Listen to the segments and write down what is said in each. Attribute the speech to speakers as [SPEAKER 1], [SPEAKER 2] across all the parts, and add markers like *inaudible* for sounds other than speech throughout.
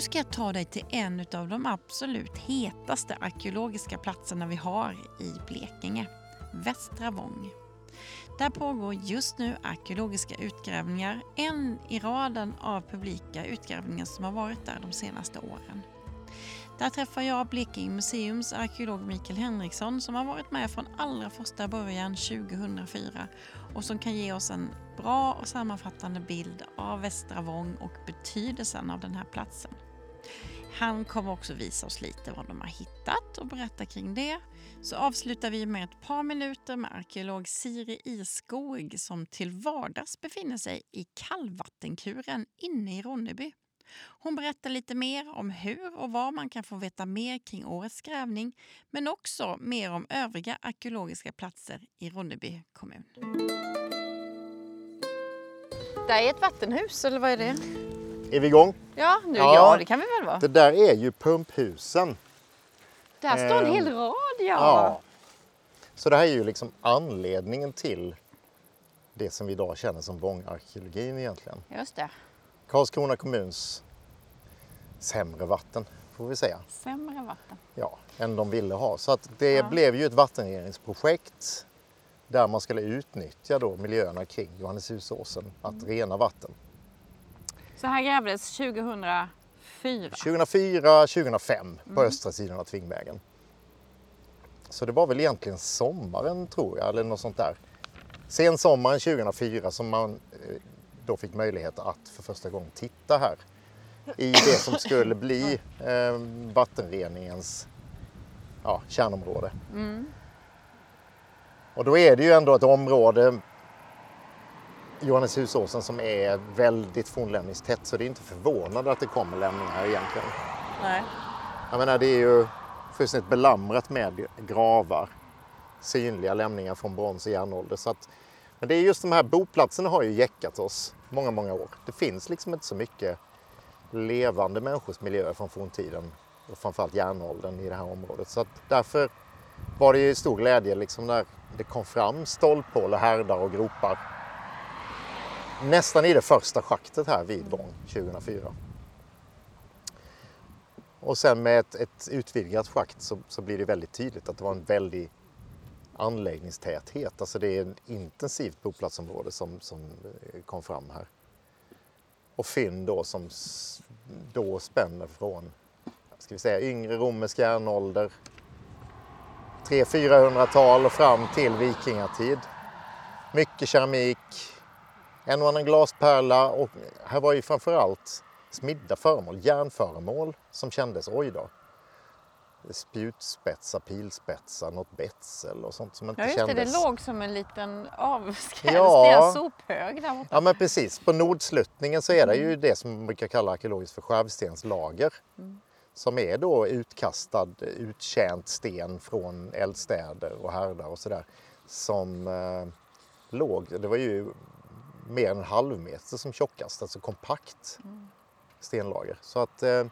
[SPEAKER 1] Nu ska jag ta dig till en av de absolut hetaste arkeologiska platserna vi har i Blekinge, Västra Vång. Där pågår just nu arkeologiska utgrävningar, en i raden av publika utgrävningar som har varit där de senaste åren. Där träffar jag Blekinge museums arkeolog Mikael Henriksson som har varit med från allra första början 2004 och som kan ge oss en bra och sammanfattande bild av Västra Vång och betydelsen av den här platsen. Han kommer också visa oss lite vad de har hittat och berätta kring det. Så avslutar vi med ett par minuter med arkeolog Siri Iskog som till vardags befinner sig i kallvattenkuren inne i Ronneby. Hon berättar lite mer om hur och var man kan få veta mer kring årets grävning men också mer om övriga arkeologiska platser i Ronneby kommun. Det är ett vattenhus, eller vad är det?
[SPEAKER 2] Är vi igång?
[SPEAKER 1] Ja, nu, ja. ja det kan vi väl vara.
[SPEAKER 2] Det där är ju pumphusen.
[SPEAKER 1] Där står en hel ehm, rad, ja.
[SPEAKER 2] ja. Så det här är ju liksom anledningen till det som vi idag känner som Vångarkeologin egentligen.
[SPEAKER 1] Just det.
[SPEAKER 2] Karlskrona kommuns sämre vatten, får vi säga.
[SPEAKER 1] Sämre vatten?
[SPEAKER 2] Ja, än de ville ha. Så att det ja. blev ju ett vattenreningsprojekt där man skulle utnyttja då miljöerna kring Johanneshusåsen att mm. rena vatten.
[SPEAKER 1] Så här grävdes 2004?
[SPEAKER 2] 2004, 2005 på mm. östra sidan av Tvingvägen. Så det var väl egentligen sommaren tror jag, eller något sånt där. Sen sommaren 2004 som man eh, då fick möjlighet att för första gången titta här i det som skulle bli eh, vattenreningens ja, kärnområde. Mm. Och då är det ju ändå ett område Johanneshusåsen som är väldigt fornlämningstätt så det är inte förvånande att det kommer lämningar egentligen.
[SPEAKER 1] Nej.
[SPEAKER 2] Jag menar det är ju fullständigt belamrat med gravar, synliga lämningar från brons och järnålder. Så att, men det är just de här boplatserna har ju jäckat oss många, många år. Det finns liksom inte så mycket levande människors miljöer från forntiden och framförallt järnåldern i det här området. Så att därför var det ju stor glädje liksom när det kom fram stolphål och härdar och gropar nästan i det första schaktet här vid Vång 2004. Och sen med ett, ett utvidgat schakt så, så, blir det väldigt tydligt att det var en väldig anläggningstäthet. Alltså det är ett intensivt boplatsområde som, som eh, kom fram här. Och fynd då som då spänner från ska vi säga, yngre romersk järnålder, 300-400-tal och fram till vikingatid. Mycket keramik, en och annan glaspärla och här var ju framförallt smidda föremål, järnföremål som kändes, oj då. Spjutspetsar, pilspetsar, något betsel och sånt som inte
[SPEAKER 1] ja, just
[SPEAKER 2] kändes.
[SPEAKER 1] Det, det låg som en liten avskrämd ja. sophög där borta.
[SPEAKER 2] Ja men precis, på nordsluttningen så är det ju mm. det som man brukar kalla arkeologiskt för skärvstenslager. Mm. Som är då utkastad, uttjänt sten från eldstäder och härdar och sådär. Som eh, låg, det var ju mer än en halv meter som tjockast, alltså kompakt stenlager. Så att eh,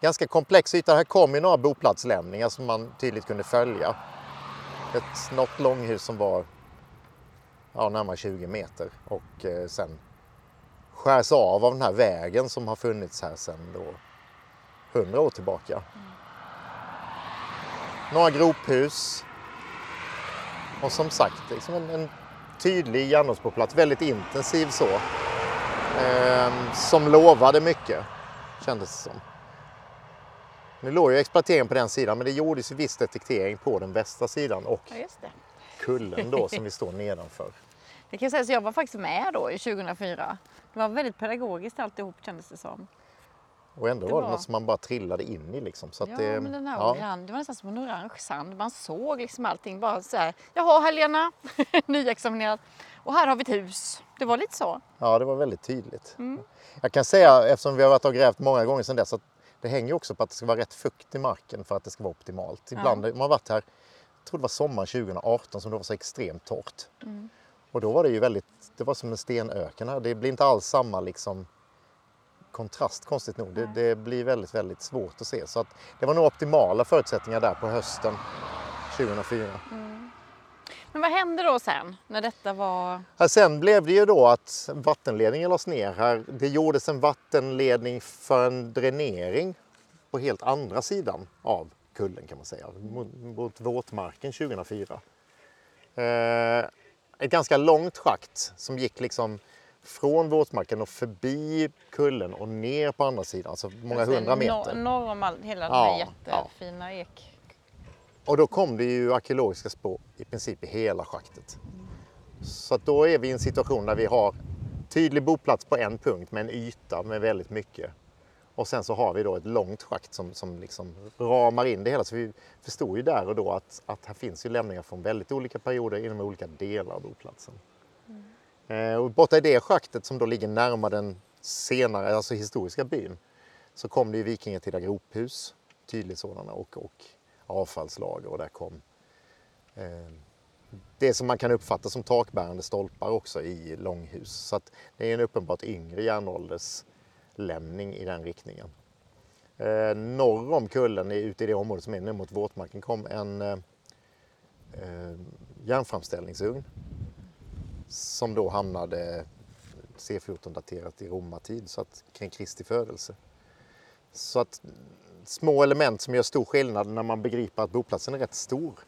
[SPEAKER 2] ganska komplex yta. Här kom ju några boplatslämningar som man tydligt kunde följa. Ett, något långhus som var ja, närmare 20 meter och eh, sen skärs av av den här vägen som har funnits här sedan då 100 år tillbaka. Mm. Några grophus. Och som sagt, liksom en, en tydlig järnålsboplats, väldigt intensiv så. Eh, som lovade mycket, kändes det som. Nu låg ju exploateringen på den sidan men det gjordes viss detektering på den västra sidan och
[SPEAKER 1] ja,
[SPEAKER 2] kullen då som vi står nedanför.
[SPEAKER 1] Det kan jag säga, så jag var faktiskt med då i 2004. Det var väldigt pedagogiskt alltihop kändes det som.
[SPEAKER 2] Och ändå
[SPEAKER 1] Det
[SPEAKER 2] var det något som man bara trillade in i liksom. Så
[SPEAKER 1] Ja,
[SPEAKER 2] det,
[SPEAKER 1] men den här
[SPEAKER 2] ja,
[SPEAKER 1] orange, det var nästan som en orange sand. Man såg liksom allting bara så här. Jaha, Helena, *laughs* nyexaminerad. Och här har vi ett hus. Det var lite så.
[SPEAKER 2] ja, det var väldigt tydligt.
[SPEAKER 1] Mm.
[SPEAKER 2] Jag kan säga, eftersom vi har varit och grävt många gånger sedan dess, att det hänger också på att det ska vara rätt fukt i marken för att det ska vara optimalt. Ibland, man har varit här, jag tror det var sommaren 2018 som det var så extremt torrt.
[SPEAKER 1] Mm.
[SPEAKER 2] Och då var det ju väldigt, det var som en stenöken här. Det blir inte alls samma liksom kontrast konstigt nog. Det, det blir väldigt, väldigt svårt att se. Så att det var nog optimala förutsättningar där på hösten 2004.
[SPEAKER 1] Men vad hände då sen när detta var...
[SPEAKER 2] Här sen blev det ju då att vattenledningen lades ner här. Det gjordes en vattenledning för en dränering på helt andra sidan av kullen kan man säga, mot, mot våtmarken 2004. Eh, ett ganska långt schakt som gick liksom från våtmarken och förbi kullen och ner på andra sidan, alltså många
[SPEAKER 1] alltså,
[SPEAKER 2] hundra meter.
[SPEAKER 1] Norr om all, hela den
[SPEAKER 2] Ja,
[SPEAKER 1] här
[SPEAKER 2] ja.
[SPEAKER 1] jättefina ek...
[SPEAKER 2] Och då kom det ju arkeologiska spår i princip i hela schaktet. Så att då är vi i en situation där vi har tydlig boplats på en punkt med en yta med väldigt mycket. Och sen så har vi då ett långt schakt som, som liksom ramar in det hela. Så vi förstod ju där och då att, att här finns ju lämningar från väldigt olika perioder inom olika delar av boplatsen. Eh, och borta i det schaktet som då ligger närmare den senare, alltså historiska byn, så kom det ju vikingatida grophus, tydligt sådana, och, och avfallslager och där kom eh, det som man kan uppfatta som takbärande stolpar också i långhus. Så att det är en uppenbart yngre järnålderslämning i den riktningen. Eh, norr om kullen, ute i det området som är nu mot våtmarken, kom en eh, eh järnframställningsugn som då hamnade C14-daterat i romartid, så att kring Kristi födelse. Så att små element som gör stor skillnad när man begriper att boplatsen är rätt stor.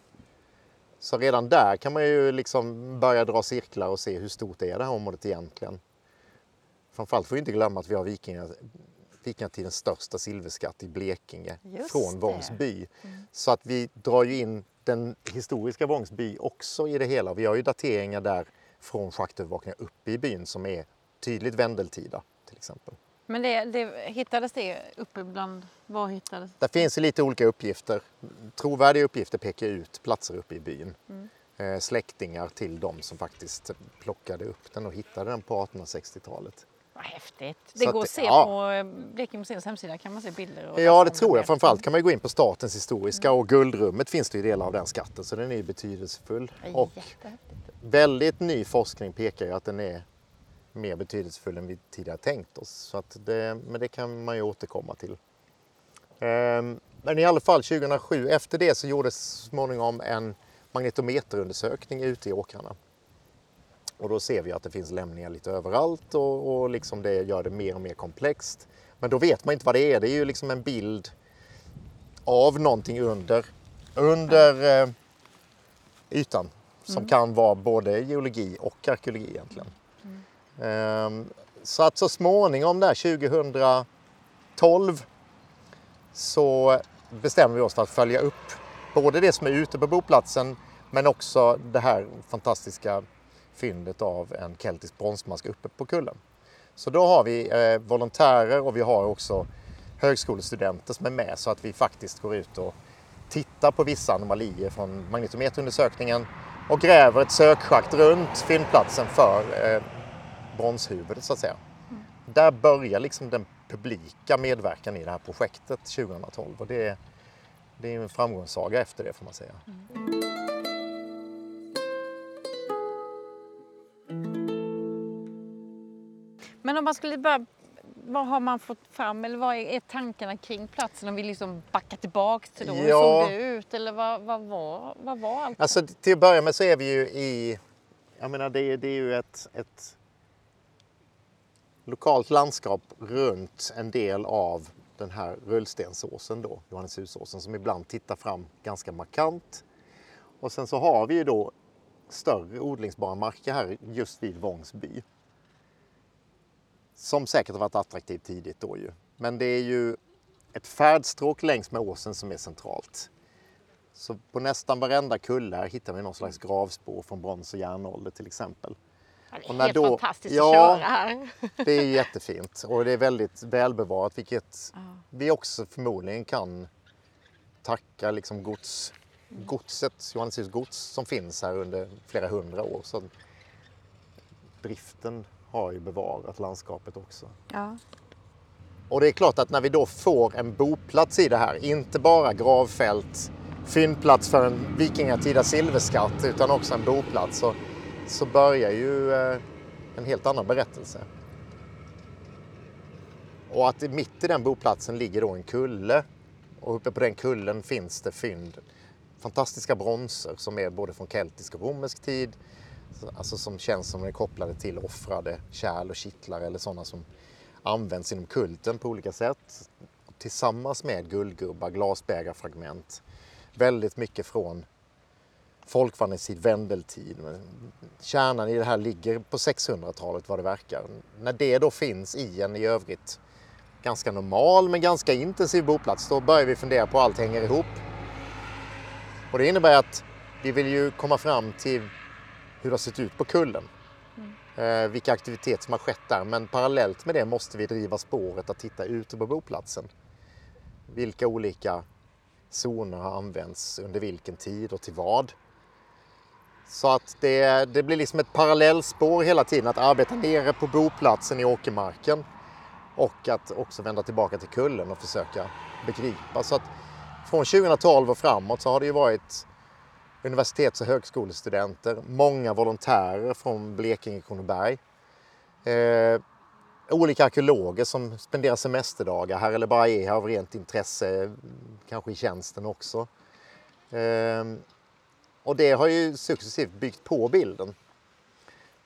[SPEAKER 2] Så redan där kan man ju liksom börja dra cirklar och se hur stort är det här området egentligen. Framförallt får vi inte glömma att vi har vikingar, vikingatidens största silverskatt i Blekinge
[SPEAKER 1] Just
[SPEAKER 2] från
[SPEAKER 1] det. Mm.
[SPEAKER 2] Så att vi drar ju in den historiska Vångs by också i det hela. Vi har ju dateringar där från schaktövervakningar uppe i byn som är tydligt vändeltida till exempel.
[SPEAKER 1] Men det, det, hittades det uppe bland... Var hittades
[SPEAKER 2] Det finns ju lite olika uppgifter. Trovärdiga uppgifter pekar ut platser uppe i byn. Eh, släktingar till de som faktiskt plockade upp den och hittade den på 1860-talet.
[SPEAKER 1] Vad häftigt.
[SPEAKER 2] Så
[SPEAKER 1] Det
[SPEAKER 2] att
[SPEAKER 1] går
[SPEAKER 2] det-
[SPEAKER 1] att se
[SPEAKER 2] ja.
[SPEAKER 1] på eh, Blekinge museums hemsida kan man se bilder. och
[SPEAKER 2] Ja, det tror jag. Framförallt kan man gå in på statens historiska och guldrummet finns det ju delar av den skatten så den är ju betydelsefull. Och väldigt ny forskning pekar ju att den är mer betydelsefull än vi tidigare tänkt oss. Så att det, men det kan man ju återkomma till. Ehm, Men i alla fall 2007, efter det så gjordes så småningom en magnetometerundersökning ute i åkrarna. Och då ser vi att det finns lämningar lite överallt och, och liksom det gör det mer och mer komplext. Men då vet man inte vad det är. Det är ju liksom en bild av någonting under, under eh, ytan som kan vara både geologi och arkeologi egentligen. Ehm, så att så småningom där 2012 så bestämmer vi oss för att följa upp både det som är ute på boplatsen men också det här fantastiska fyndet av en keltisk bronsmask uppe på kullen. Så då har vi eh, volontärer och vi har också högskolestudenter som är med så att vi faktiskt går ut och tittar på vissa anomalier från magnetometerundersökningen och gräver ett sökschakt runt fyndplatsen för eh, bronshuvudet så att säga. Där börjar liksom den publika medverkan i det här projektet 2012 och det är, det är en framgångssaga efter det får man säga. Mm.
[SPEAKER 1] Men om man skulle bara... Vad har man fått fram eller vad är, tankarna kring platsen om vi liksom backar tillbaks till då? Hur
[SPEAKER 2] Ja.
[SPEAKER 1] såg det ut eller vad, vad, var, vad var allt?
[SPEAKER 2] Alltså till att börja med så är vi ju i, jag menar det, är- det är ju ett, ett lokalt landskap runt en del av den här rullstensåsen då, Johanneshusåsen, som ibland tittar fram ganska markant. Och sen så har vi ju då större odlingsbara marker här just vid Vångs by. Som säkert har varit attraktivt tidigt då ju. Men det är ju ett färdstråk längs med åsen som är centralt. Så på nästan varenda kulle här hittar vi någon slags gravspår från brons och järnålder till exempel.
[SPEAKER 1] Ja, det är
[SPEAKER 2] Och
[SPEAKER 1] helt
[SPEAKER 2] då-
[SPEAKER 1] fantastiskt
[SPEAKER 2] Ja.
[SPEAKER 1] att köra här.
[SPEAKER 2] Det är jättefint och det är väldigt välbevarat vilket
[SPEAKER 1] Ja.
[SPEAKER 2] vi också förmodligen kan tacka liksom gods, godset, Johanneshus gods som finns här under flera hundra år. Så driften har ju bevarat landskapet också.
[SPEAKER 1] Ja.
[SPEAKER 2] Och det är klart att när vi då får en boplats i det här, inte bara gravfält, fyndplats för en vikingatida silverskatt utan också en boplats så, så börjar ju eh, en helt annan berättelse. Och att mitt i den boplatsen ligger då en kulle och uppe på den kullen finns det fynd, fantastiska bronser som är både från keltisk och romersk tid, alltså som känns som är kopplade till offrade kärl och kittlar eller sådana som används inom kulten på olika sätt. Tillsammans med guldgubbar, glasbägarfragment. Väldigt mycket från folkvandringstid, vändeltid. Men Kärnan i det här ligger på 600-talet vad det verkar. När det då finns i en i övrigt ganska normal men ganska intensiv boplats då börjar vi fundera på hur allt hänger ihop. Och det innebär att vi vill ju komma fram till hur det har sett ut på kullen eh, vilka aktiviteter som har skett där. Men parallellt med det måste vi driva spåret att titta ute på boplatsen. Vilka olika zoner har använts under vilken tid och till vad. Så att det, det blir liksom ett parallellspår hela tiden att arbeta nere på boplatsen i åkermarken och att också vända tillbaka till kullen och försöka begripa. Så att från 2012 och framåt så har det ju varit universitets och högskolestudenter, många volontärer från Blekinge och Kronoberg. Eh, olika arkeologer som spenderar semesterdagar här eller bara är här av rent intresse, kanske i tjänsten också. Eh, och det har ju successivt byggt på bilden.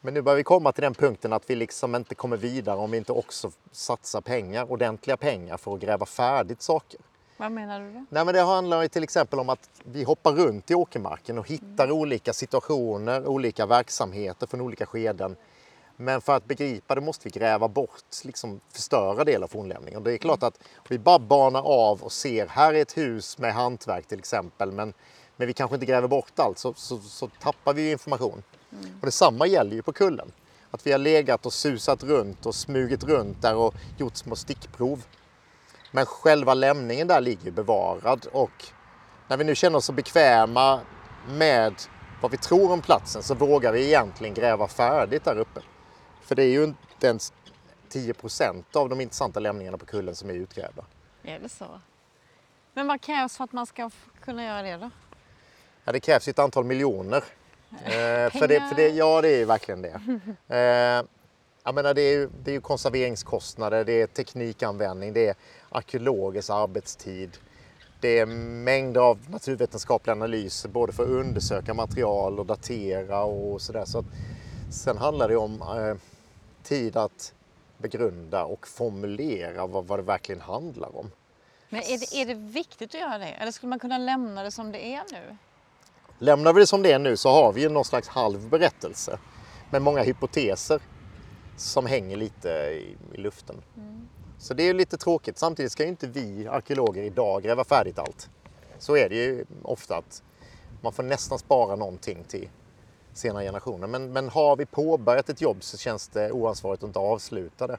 [SPEAKER 2] Men nu börjar vi komma till den punkten att vi liksom inte kommer vidare om vi inte också satsar pengar, ordentliga pengar för att gräva färdigt saker.
[SPEAKER 1] Vad menar du då?
[SPEAKER 2] Nej, men det handlar till exempel om att vi hoppar runt i åkermarken och hittar olika situationer, olika verksamheter från olika skeden. Men för att begripa det måste vi gräva bort, liksom förstöra del av fornlämningen. Det är klart att om vi bara banar av och ser, här är ett hus med hantverk till exempel, men, men vi kanske inte gräver bort allt, så, så, så tappar vi information. Och detsamma gäller ju på kullen. Att vi har legat och susat runt och smugit runt där och gjort små stickprov. Men själva lämningen där ligger bevarad och när vi nu känner oss så bekväma med vad vi tror om platsen så vågar vi egentligen gräva färdigt där uppe. För det är ju inte ens 10% av de intressanta lämningarna på kullen som är utgrävda.
[SPEAKER 1] Är det så? Men vad krävs för att man ska kunna göra det då?
[SPEAKER 2] Ja, det krävs ett antal miljoner. Eh, för det, för det, ja, det är ju verkligen det. *laughs* Eh, jag menar, det, är ju, det är ju konserveringskostnader, det är teknikanvändning, det är arkeologers arbetstid. Det är mängder av naturvetenskapliga analyser både för att undersöka material och datera och sådär. Så sen handlar det om eh, tid att begrunda och formulera vad, vad det verkligen handlar om.
[SPEAKER 1] Men är det, är det viktigt att göra det? Eller skulle man kunna lämna det som det är nu?
[SPEAKER 2] Lämnar vi det som det är nu så har vi ju någon slags halv berättelse med många hypoteser som hänger lite i, i luften. Så det är lite tråkigt. Samtidigt ska ju inte vi arkeologer idag gräva färdigt allt. Så är det ju ofta att man får nästan spara någonting till senare generationer. Men, men har vi påbörjat ett jobb så känns det oansvarigt att inte avsluta det.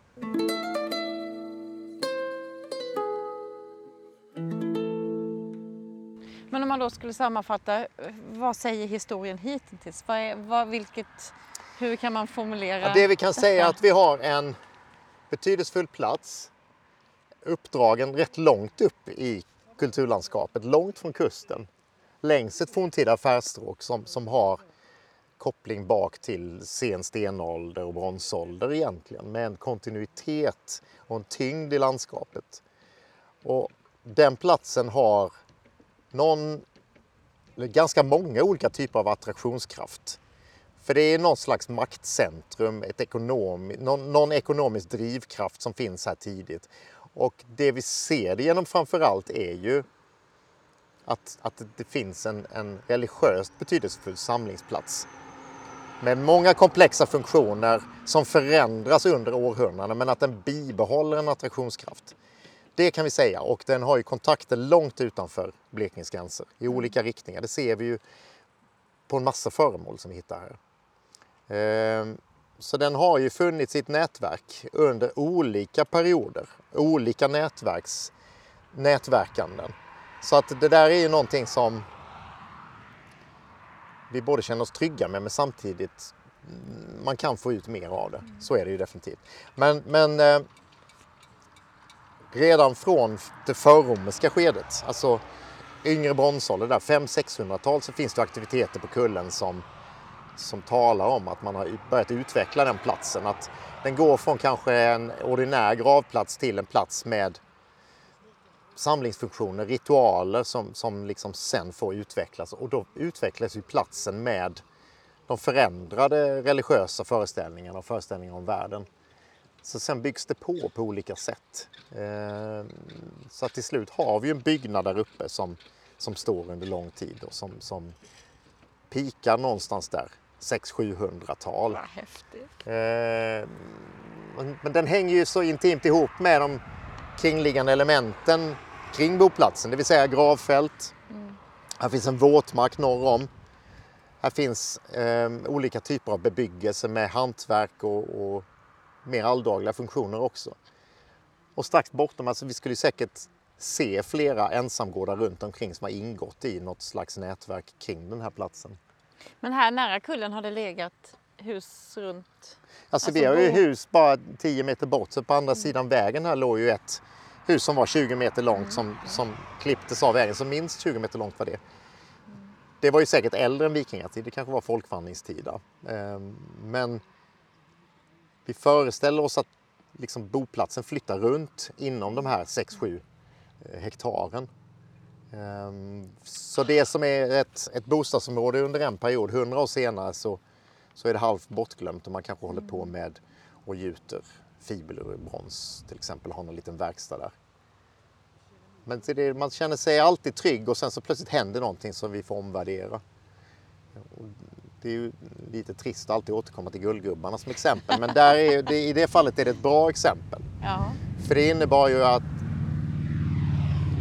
[SPEAKER 1] Men om man då skulle sammanfatta, vad säger historien hittills? Vad är, vad, vilket, hur kan man formulera?
[SPEAKER 2] Ja, det vi kan säga är att vi har en betydelsefull plats uppdragen rätt långt upp i kulturlandskapet, långt från kusten. Längs ett forntida affärsstråk som, som har koppling bak till sen stenålder och bronsålder egentligen med en kontinuitet och en tyngd i landskapet. Och den platsen har någon, eller ganska många olika typer av attraktionskraft. För det är någon slags maktcentrum, ett ekonom, någon, någon ekonomisk drivkraft som finns här tidigt. Och det vi ser det genom framförallt är ju att, att det finns en, en religiöst betydelsefull samlingsplats. Med många komplexa funktioner som förändras under århundraden men att den bibehåller en attraktionskraft. Det kan vi säga och den har ju kontakter långt utanför Blekinges gränser i olika riktningar. Det ser vi ju på en massa föremål som vi hittar här. Ehm, så den har ju funnits i ett nätverk under olika perioder, olika nätverks nätverkanden. Så att det där är ju någonting som vi både känner oss trygga med men samtidigt mm, man kan få ut mer av det. Så är det ju definitivt. Men, men eh, redan från det förromerska skedet, alltså yngre bronsålder, där 500-600-tal, så finns det aktiviteter på kullen som, som talar om att man har börjat utveckla den platsen. Att den går från kanske en ordinär gravplats till en plats med samlingsfunktioner, ritualer som, som liksom sen får utvecklas och då utvecklas ju platsen med de förändrade religiösa föreställningarna och föreställningarna om världen. Så sen byggs det på på olika sätt. Ehm, så att till slut har vi en byggnad där uppe som, som står under lång tid och som, som pikar någonstans där 600-700-tal.
[SPEAKER 1] Vad häftigt.
[SPEAKER 2] Eh, men, men den hänger ju så intimt ihop med de kringliggande elementen kring boplatsen, det vill säga gravfält. Mm. Här finns en våtmark norr om. Här finns eh, olika typer av bebyggelse med hantverk och, och mer alldagliga funktioner också. Och strax bortom, alltså vi skulle säkert se flera ensamgårdar runt omkring som har ingått i något slags nätverk kring den här platsen.
[SPEAKER 1] Men här nära kullen har det legat hus runt? Alltså,
[SPEAKER 2] alltså vi har ju hus bara 10 meter bort, så på andra sidan vägen här låg ju ett hus som var 20 meter långt som, som klipptes av vägen, så minst 20 meter långt var det. Det var ju säkert äldre än vikingatid, det kanske var folkvandringstid. Ehm, men vi föreställer oss att liksom boplatsen flyttar runt inom de här 6-7 eh, hektaren. Ehm, så det som är ett, ett bostadsområde under en period, 100 år senare, så, så är det halvt bortglömt och man kanske håller på mm. med och gjuter fiber ur brons till exempel, har någon liten verkstad där. Men det, man känner sig alltid trygg och sen så plötsligt händer någonting som vi får omvärdera. Det är ju lite trist att alltid återkomma till guldgubbarna som exempel men där är, det, i det fallet är det ett bra exempel.
[SPEAKER 1] Ja.
[SPEAKER 2] För det innebar ju att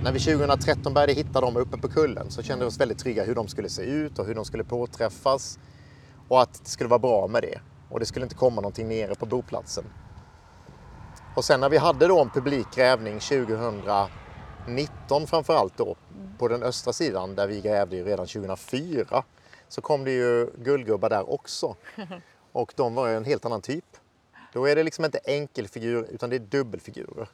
[SPEAKER 2] när vi 2013 började hitta dem uppe på kullen så kände vi oss väldigt trygga hur de skulle se ut och hur de skulle påträffas och att det skulle vara bra med det. Och det skulle inte komma någonting nere på boplatsen. Och sen när vi hade då en publik grävning 2019 framförallt då på den östra sidan där vi grävde ju redan 2004 så kom det ju guldgubbar där också. *laughs* Och de var ju en helt annan typ. Då är det liksom inte enkelfigur utan det är dubbelfigurer.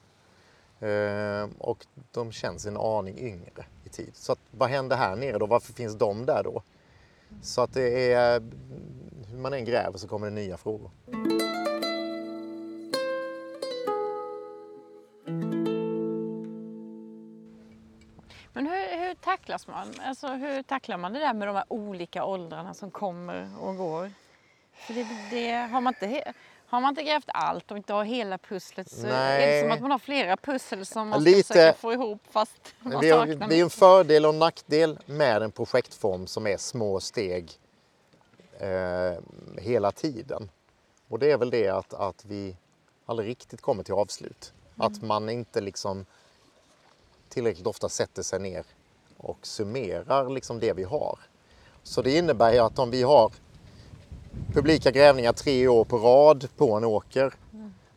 [SPEAKER 2] Ehm, och de känns en aning yngre i tid. Så att, vad händer här nere då? Varför finns de där då? Så att det är, hur man än gräver så kommer det nya frågor.
[SPEAKER 1] Men hur tacklas man? Alltså, hur tacklar man det där med de här olika åldrarna som kommer och går? För det, det, har, man inte, har man inte grävt allt och inte har hela pusslet så Nej. är det som att man har flera pussel som man Lite, ska försöka få ihop fast man
[SPEAKER 2] det, är, det är en fördel och en nackdel med en projektform som är små steg eh, hela tiden. Och det är väl det att, att vi aldrig riktigt kommer till avslut. Mm. Att man inte liksom tillräckligt ofta sätter sig ner och summerar liksom det vi har. Så det innebär ju att om vi har publika grävningar tre år på rad på en åker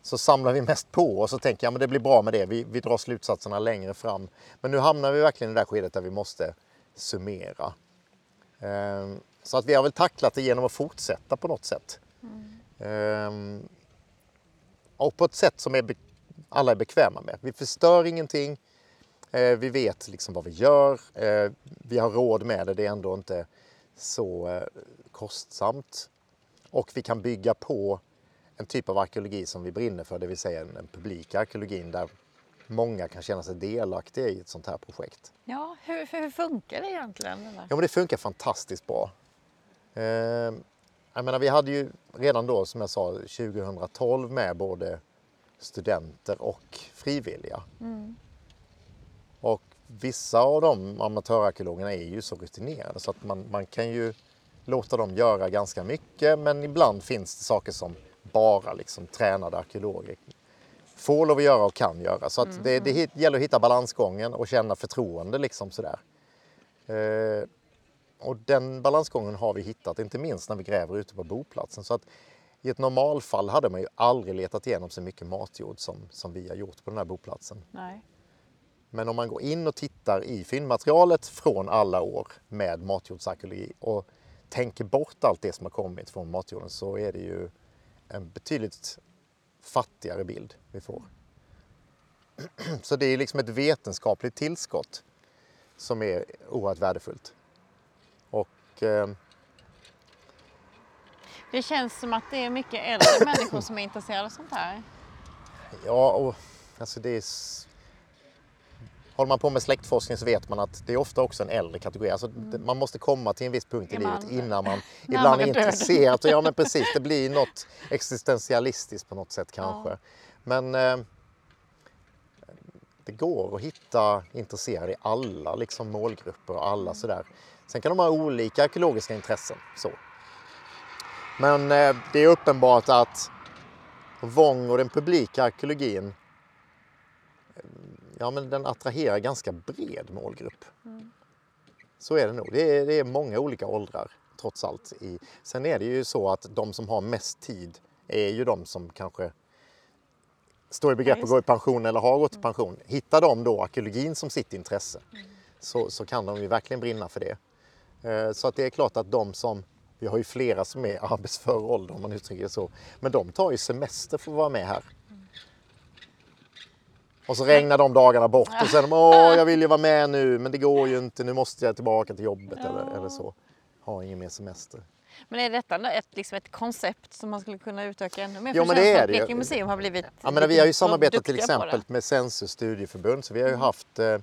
[SPEAKER 2] så samlar vi mest på och så tänker jag att det blir bra med det. Vi, vi drar slutsatserna längre fram. Men nu hamnar vi verkligen i det där skedet där vi måste summera. Ehm, så att vi har väl tacklat det genom att fortsätta på något sätt. Mm. Ehm, och på ett sätt som är alla är bekväma med. Vi förstör ingenting, ehm, vi vet liksom vad vi gör. Ehm, vi har råd med det. Det är ändå inte så eh, kostsamt. Och vi kan bygga på en typ av arkeologi som vi brinner för, det vill säga en publik arkeologin där många kan känna sig delaktiga i ett sånt här projekt.
[SPEAKER 1] Ja, hur, hur funkar det egentligen? Eller?
[SPEAKER 2] Ja, men det funkar fantastiskt bra. jag menar, vi hade ju redan då, som jag sa, 2012 med både studenter och frivilliga. Mm. Och vissa av de amatöarkeologerna är ju så rutinerade så att man, man kan ju låta dem göra ganska mycket men ibland finns det saker som bara liksom tränade arkeologer får lov att göra och kan göra. Så att det, det gäller att hitta balansgången och känna förtroende liksom sådär. Eh, och den balansgången har vi hittat, inte minst när vi gräver ute på boplatsen. Så att i ett normalfall hade man ju aldrig letat igenom så mycket matjord som, som vi har gjort på den här boplatsen.
[SPEAKER 1] Nej.
[SPEAKER 2] Men om man går in och tittar i fyndmaterialet från alla år med matjordsarkeologi och tänker bort allt det som har kommit från matjorden så är det ju en betydligt fattigare bild vi får. *clears throat* Så det är liksom ett vetenskapligt tillskott som är oerhört värdefullt. Och eh,
[SPEAKER 1] Det känns som att det är mycket äldre människor som är intresserade av sånt här.
[SPEAKER 2] ja, och, alltså det är... Håller man på med släktforskning så vet man att det är ofta också en äldre kategori. Alltså, det- Man måste komma till en viss punkt i livet innan man ibland är intresserad. Ja men precis, det blir *laughs* något existentialistiskt på något sätt kanske. Men eh, det går att hitta intresserade i alla liksom, målgrupper och alla sådär. Sen kan de ha olika ekologiska intressen. Så. Men eh, det är uppenbart att Vång och den publika arkeologin eh, ja, men den attraherar ganska bred målgrupp. Så är det nog. Det är, det är många olika åldrar trots allt. I. Sen är det ju så att de som har mest tid är ju de som kanske står i begrepp att gå i pension eller har gått i pension. Hittar de då arkeologin som sitt intresse så, så kan de ju verkligen brinna för det. Eh, Så att det är klart att de som, vi har ju flera som är arbetsför ålder om man uttrycker det så, men de tar ju semester för att vara med här. Och så regnar de dagarna bort och sen åh jag vill ju vara med nu men det går ju inte, nu måste jag tillbaka till jobbet eller, eller så. Har ingen mer semester.
[SPEAKER 1] Men är detta ett, liksom ett koncept som man skulle kunna utöka ännu mer?
[SPEAKER 2] Jo, men det är det.
[SPEAKER 1] Blekinge museum har blivit
[SPEAKER 2] Ja, men vi har ju samarbetat till exempel med Sensus studieförbund så vi har ju haft eh,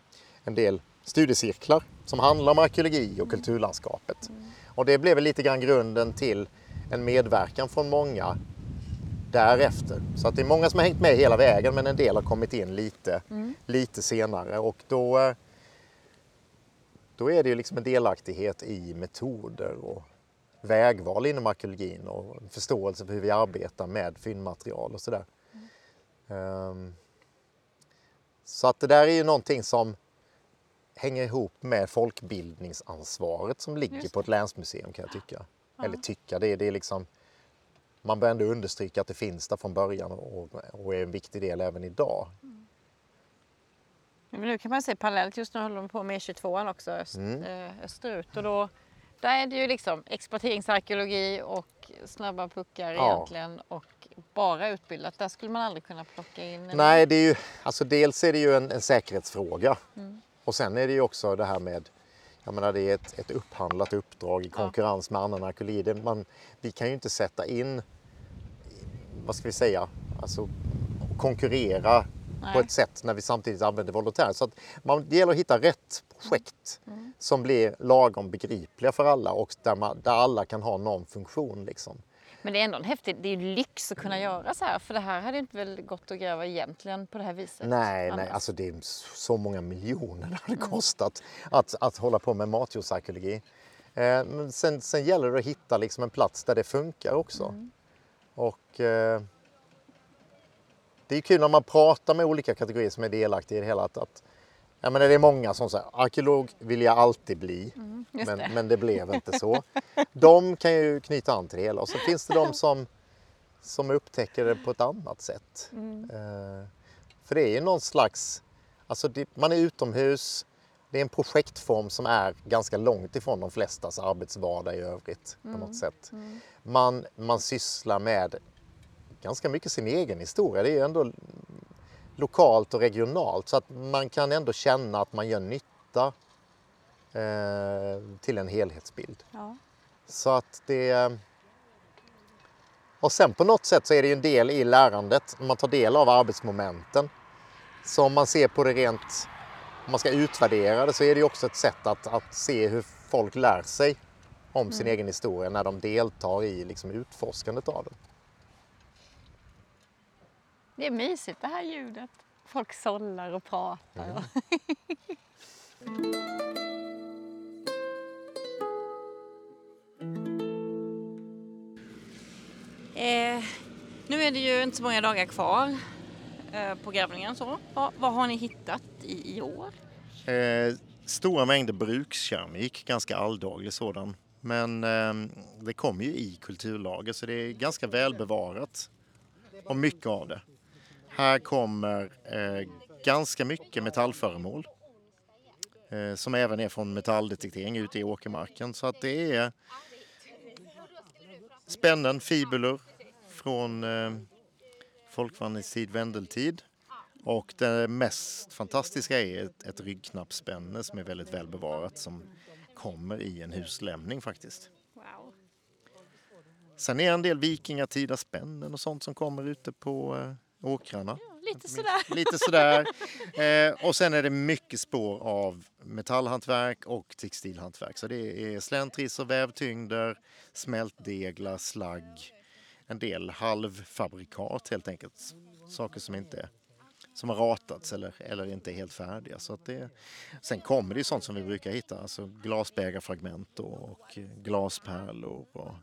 [SPEAKER 2] en del studiecirklar som handlar om arkeologi och kulturlandskapet. Och det blev lite grann grunden till en medverkan från många därefter. Så att det är många som har hängt med hela vägen men en del har kommit in lite, lite senare och då, då är det ju liksom en delaktighet i metoder och vägval inom arkeologin och förståelse för hur vi arbetar med fyndmaterial och sådär. Ehm, Så att det där är ju någonting som hänger ihop med folkbildningsansvaret som ligger på ett länsmuseum kan jag tycka. Eller tycka, det är, det är liksom man bör ändå understryka att det finns där från början och, och är en viktig del även idag.
[SPEAKER 1] Men nu kan man se parallellt, just nu håller de på med E22 också öst,
[SPEAKER 2] Mm.
[SPEAKER 1] eh, österut och då där är det ju liksom exploateringsarkeologi och snabba puckar
[SPEAKER 2] Ja.
[SPEAKER 1] egentligen och bara utbildat. Där skulle man aldrig kunna plocka in en-
[SPEAKER 2] Nej, det är ju, alltså dels är det ju en, en säkerhetsfråga
[SPEAKER 1] Mm.
[SPEAKER 2] och sen är det ju också det här med jag menar, det är ett, ett upphandlat uppdrag i konkurrens med annan arkeologi. Det, man, vi kan ju inte sätta in, vad ska vi säga, alltså konkurrera på
[SPEAKER 1] Nej.
[SPEAKER 2] ett sätt när vi samtidigt använder volontärer. Så att man, det gäller att hitta rätt projekt
[SPEAKER 1] Mm.
[SPEAKER 2] som blir lagom begripliga för alla och där, man, där alla kan ha någon funktion. Liksom.
[SPEAKER 1] Men det är ändå en häftig, det är ju lyx att kunna göra så här för det här hade inte väl gått att gräva egentligen på det här viset.
[SPEAKER 2] Nej, nej, alltså det är så många miljoner det hade kostat att, att hålla på med matjordsarkeologi. Eh, men sen, sen gäller det att hitta liksom en plats där det funkar också. Och eh, det är kul när man pratar med olika kategorier som är delaktiga i det hela. Att, att, ja, men det är många som säger arkeolog vill jag alltid bli,
[SPEAKER 1] just
[SPEAKER 2] men,
[SPEAKER 1] det.
[SPEAKER 2] men det blev inte så. *laughs* De kan ju knyta an till det hela och så finns det de som, som upptäcker det på ett annat sätt. Eh, för det är ju någon slags, alltså det, man är utomhus, det är en projektform som är ganska långt ifrån de flestas arbetsvardag i övrigt på något sätt. Man, man sysslar med ganska mycket sin egen historia. Det är ju ändå lokalt och regionalt så att man kan ändå känna att man gör nytta eh, till en helhetsbild.
[SPEAKER 1] Ja.
[SPEAKER 2] Så att det... Och sen på något sätt så är det ju en del i lärandet, man tar del av arbetsmomenten. Så om man ser på det rent, om man ska utvärdera det så är det ju också ett sätt att, att se hur folk lär sig om sin egen historia när de deltar i liksom utforskandet av den.
[SPEAKER 1] Det är mysigt det här ljudet. Folk sållar och pratar. *laughs* eh, nu är det ju inte så många dagar kvar eh, på grävningen. Så. Vad, vad har ni hittat i, i år?
[SPEAKER 2] Eh, stora mängder brukskeramik, ganska alldaglig sådan. Men eh, det kommer ju i kulturlager så det är ganska välbevarat. Och mycket av det. Här kommer eh, ganska mycket metallföremål. Eh, som även är från metalldetektering ute i åkermarken. Så att det är spännen, fibulor från eh, folkvandringstid, vändeltid. Och det mest fantastiska är ett, ett ryggknappsspänne som är väldigt välbevarat som kommer i en huslämning faktiskt.
[SPEAKER 1] Wow.
[SPEAKER 2] Sen är det en del vikingatida spännen och sånt som kommer ute på åkrarna.
[SPEAKER 1] Lite sådär.
[SPEAKER 2] Lite sådär. *laughs* Eh, och sen är det mycket spår av metallhantverk och textilhantverk. Så det är släntrisor, vävtyngder, smältdeglar, slagg, en del halvfabrikat helt enkelt. Saker som inte som har ratats eller, eller inte är helt färdiga. Så att det, sen kommer det sånt som vi brukar hitta, alltså glasbägarfragment och, och glaspärlor och,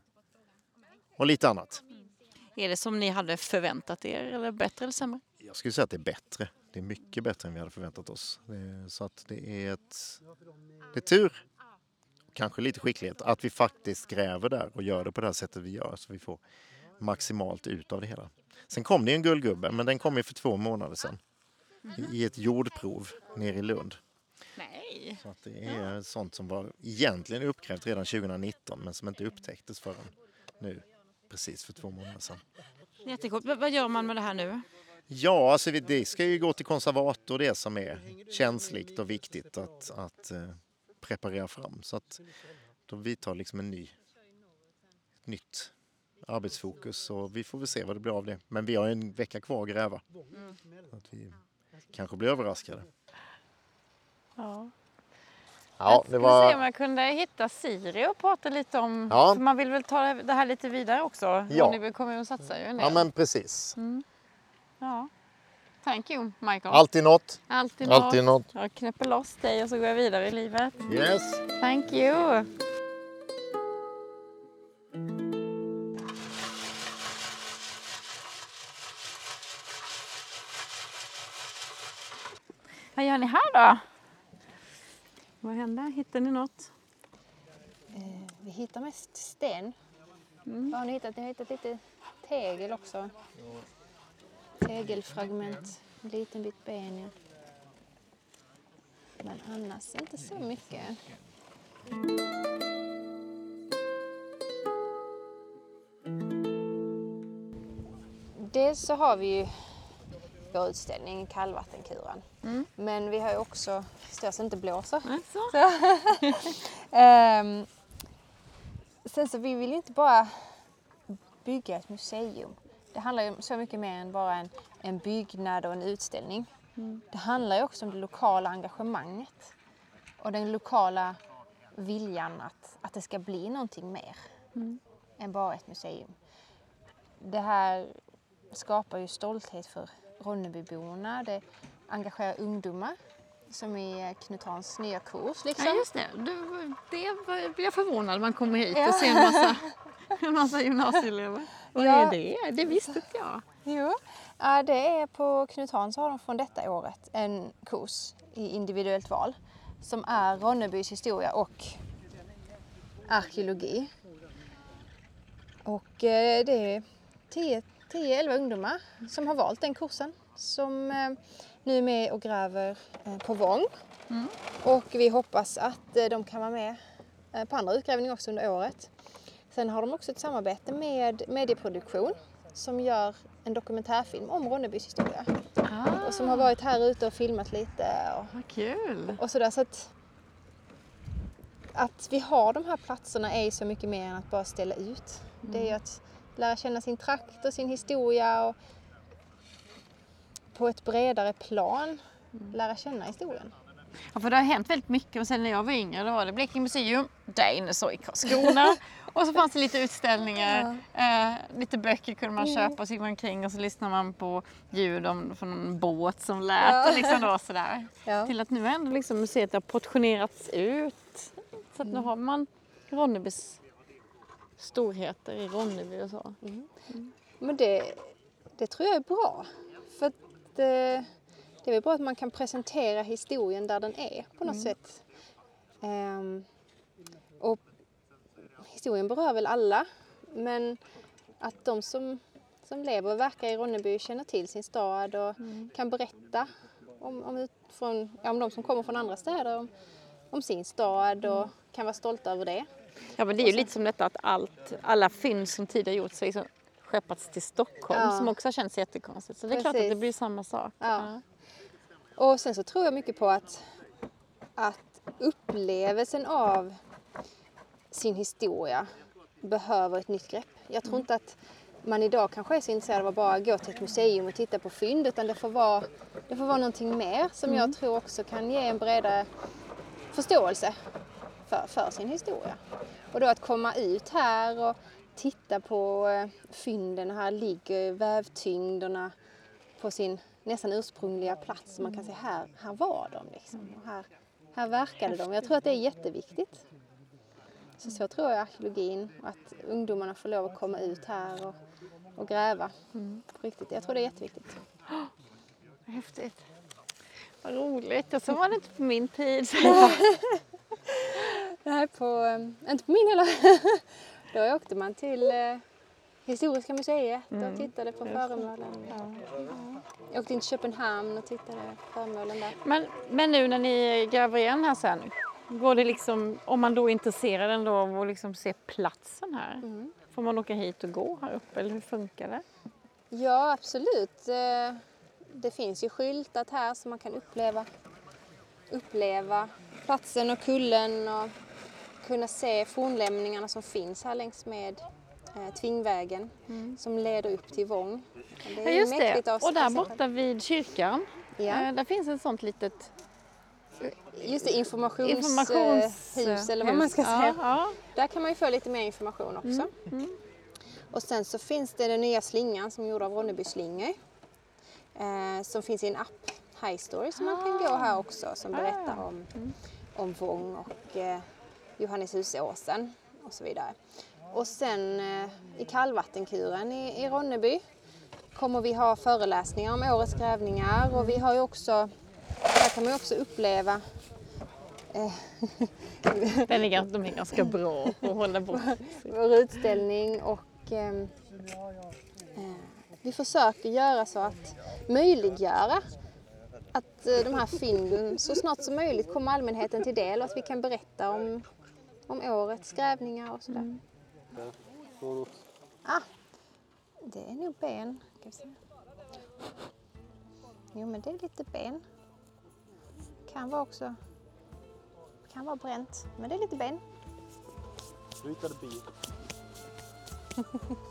[SPEAKER 2] och lite annat.
[SPEAKER 1] Är det som ni hade förväntat er eller bättre eller sämre?
[SPEAKER 2] Jag skulle säga att det är bättre. Det är mycket bättre än vi hade förväntat oss. Så att det är ett... Det är tur, kanske lite skicklighet, att vi faktiskt gräver där och gör det på det här sättet vi gör så vi får maximalt ut av det hela. Sen kom det en guldgubbe, men den kom ju för två månader sedan. I ett jordprov nere i Lund.
[SPEAKER 1] Nej.
[SPEAKER 2] Så att det är sånt som var egentligen uppgrävt redan 2019 men som inte upptäcktes förrän nu precis för två månader sedan.
[SPEAKER 1] Jättecoolt. V- vad gör man med det här nu?
[SPEAKER 2] Ja, alltså vi- det ska ju gå till konservator det som är känsligt och viktigt att, att eh, preparera fram. Så att de vidtar liksom en ny, ett nytt arbetsfokus och vi får väl se vad det blir av det. Men vi har en vecka kvar att gräva. Så att vi kanske blir överraskade.
[SPEAKER 1] Ja.
[SPEAKER 2] Ja, det
[SPEAKER 1] Jag skulle se om
[SPEAKER 2] var...
[SPEAKER 1] jag kunde hitta Siri och prata lite om...
[SPEAKER 2] Ja.
[SPEAKER 1] Man vill väl ta det här lite vidare också?
[SPEAKER 2] Ja.
[SPEAKER 1] Ronneby kommun satsar ju en del.
[SPEAKER 2] Ja, men precis.
[SPEAKER 1] Ja. Thank you, Michael.
[SPEAKER 2] Alltid något.
[SPEAKER 1] Alltid,
[SPEAKER 2] Alltid
[SPEAKER 1] något.
[SPEAKER 2] något.
[SPEAKER 1] Jag knäpper loss dig och så går jag vidare i livet.
[SPEAKER 2] Yes.
[SPEAKER 1] Thank you. Vad gör ni här då? Vad händer? Hittar ni något?
[SPEAKER 3] Eh, vi hittar mest sten. Vad har ni hittat? Ni har hittat lite tegel också. Tegelfragment, en liten bit ben. Ja. Men annars inte så mycket. Dels så har vi ju vår utställning Kallvattenkuran. Men vi har ju också, står så inte blåser,
[SPEAKER 1] Alltså. *laughs*
[SPEAKER 3] Ehm, sen så vi vill ju inte bara bygga ett museum. Det handlar ju om så mycket mer än bara en, en byggnad och en utställning. Det handlar ju också om det lokala engagemanget och den lokala viljan att, att det ska bli någonting mer än bara ett museum. Det här skapar ju stolthet för Ronnebyborna. Det engagerar ungdomar som i Knut Hans nya kurs. Liksom.
[SPEAKER 1] Ja, just det. Du, det blir jag förvånad man kommer hit
[SPEAKER 3] Ja.
[SPEAKER 1] och ser en massa, en massa gymnasieelever. *laughs* Vad
[SPEAKER 3] Ja.
[SPEAKER 1] är det? Det visste inte jag.
[SPEAKER 3] Jo, ja, det är på Knut Hans har de från detta året en kurs i individuellt val som är Ronnebys historia och arkeologi. Och eh, det är 10-11 ungdomar som har valt den kursen som eh, nu är med och gräver eh, på Vång. Och vi hoppas att eh, de kan vara med på andra utgrävningar också under året. Sen har de också ett samarbete med Medieproduktion som gör en dokumentärfilm om Ronnebys historia.
[SPEAKER 1] Ah,
[SPEAKER 3] Och som har varit här ute och filmat lite och,
[SPEAKER 1] vad kul.
[SPEAKER 3] och sådär. Så att, att vi har de här platserna är ju så mycket mer än att bara ställa ut. Det är ju att lära känna sin trakt och sin historia och på ett bredare plan lära känna historien.
[SPEAKER 1] Ja, för det har hänt väldigt mycket. Och sen när jag var yngre då var det Blekinge museum, Dinosaur i Karlskrona. *laughs* och så fanns det lite utställningar, eh, lite böcker kunde man köpa och så gick man omkring och så lyssnade man på ljud om, från en båt som lät.
[SPEAKER 3] Ja.
[SPEAKER 1] Och liksom då, sådär. *laughs*
[SPEAKER 3] Ja.
[SPEAKER 1] Till att nu har ändå liksom museet har portionerats ut. Så att nu har man Ronnebys storheter i Ronneby och så.
[SPEAKER 3] Men det, det tror jag är bra. För att eh, det är väl bra att man kan presentera historien där den är på något sätt. Ehm, och historien berör väl alla, men att de som, som lever och verkar i Ronneby känner till sin stad och kan berätta om, om, ut- från, ja, om de som kommer från andra städer, om, om sin stad och kan vara stolta över det.
[SPEAKER 1] Ja men det är ju lite som detta att allt, alla fynd som tidigare gjorts liksom skeppats till Stockholm
[SPEAKER 3] Ja.
[SPEAKER 1] som också har känts jättekonstigt. Så det är klart att
[SPEAKER 3] Precis.
[SPEAKER 1] det blir samma sak.
[SPEAKER 3] Ja. Och sen så tror jag mycket på att, att upplevelsen av sin historia behöver ett nytt grepp. Jag tror inte att man idag kanske är så intresserad av att bara gå till ett museum och titta på fynd utan det får vara, det får vara någonting mer som jag tror också kan ge en bredare förståelse för, för sin historia. Och då att komma ut här och titta på eh, fynden. Här ligger vävtyngderna på sin nästan ursprungliga plats. Man kan säga här, här var de liksom. Och här, här verkade de. Jag tror att det är jätteviktigt. Så, så tror jag arkeologin, att ungdomarna får lov att komma ut här och, och gräva. På riktigt. Jag tror det är jätteviktigt.
[SPEAKER 1] Häftigt. Vad roligt. Och så var det inte på min tid. *laughs* *laughs*
[SPEAKER 3] Nej, på, eh, inte på min heller. *laughs* Då åkte man till eh, Historiska museet och tittade på föremålen. Jag åkte in till Köpenhamn och tittade på föremålen där.
[SPEAKER 1] Men, men nu när ni gräver igen här sen, går det liksom, om man då är intresserad ändå av att liksom se platsen här, får man åka hit och gå här uppe eller hur funkar det?
[SPEAKER 3] Ja, absolut. Eh, Det finns ju skyltat här så man kan uppleva, uppleva platsen och kullen och kunna se fornlämningarna som finns här längs med eh, Tvingvägen som leder upp till Vång. Det
[SPEAKER 1] Ja, just
[SPEAKER 3] mäktigt
[SPEAKER 1] det. Och där borta vid kyrkan,
[SPEAKER 3] Ja.
[SPEAKER 1] eh, där finns ett sånt litet
[SPEAKER 3] Just det, informationshus
[SPEAKER 1] informationshus.
[SPEAKER 3] eller vad man ska
[SPEAKER 1] ja,
[SPEAKER 3] säga.
[SPEAKER 1] Ja.
[SPEAKER 3] Där kan man ju få lite mer information också. Och sen så finns det den nya slingan som är gjord av Ronneby slingor. Eh, som finns i en app, High Story, som man kan gå här också som berättar om, om Vång och eh, Johanneshusåsen och så vidare. Och sen eh, i kallvattenkuren i, i Ronneby kommer vi ha föreläsningar om årets grävningar och vi har ju också, där kan man ju också uppleva *laughs*
[SPEAKER 1] Den är, ganska- de är ganska bra att hålla bort.
[SPEAKER 3] vår utställning och ehm, eh, vi försöker göra så att möjliggöra att eh, de här fynden så snart som möjligt kommer allmänheten till del och att vi kan berätta om, om årets grävningar och sådär. Ah, det är nog ben. Jo men det är lite ben. Kan vara också kan vara bränt, men det är lite ben.
[SPEAKER 4] Ritade bil. *laughs*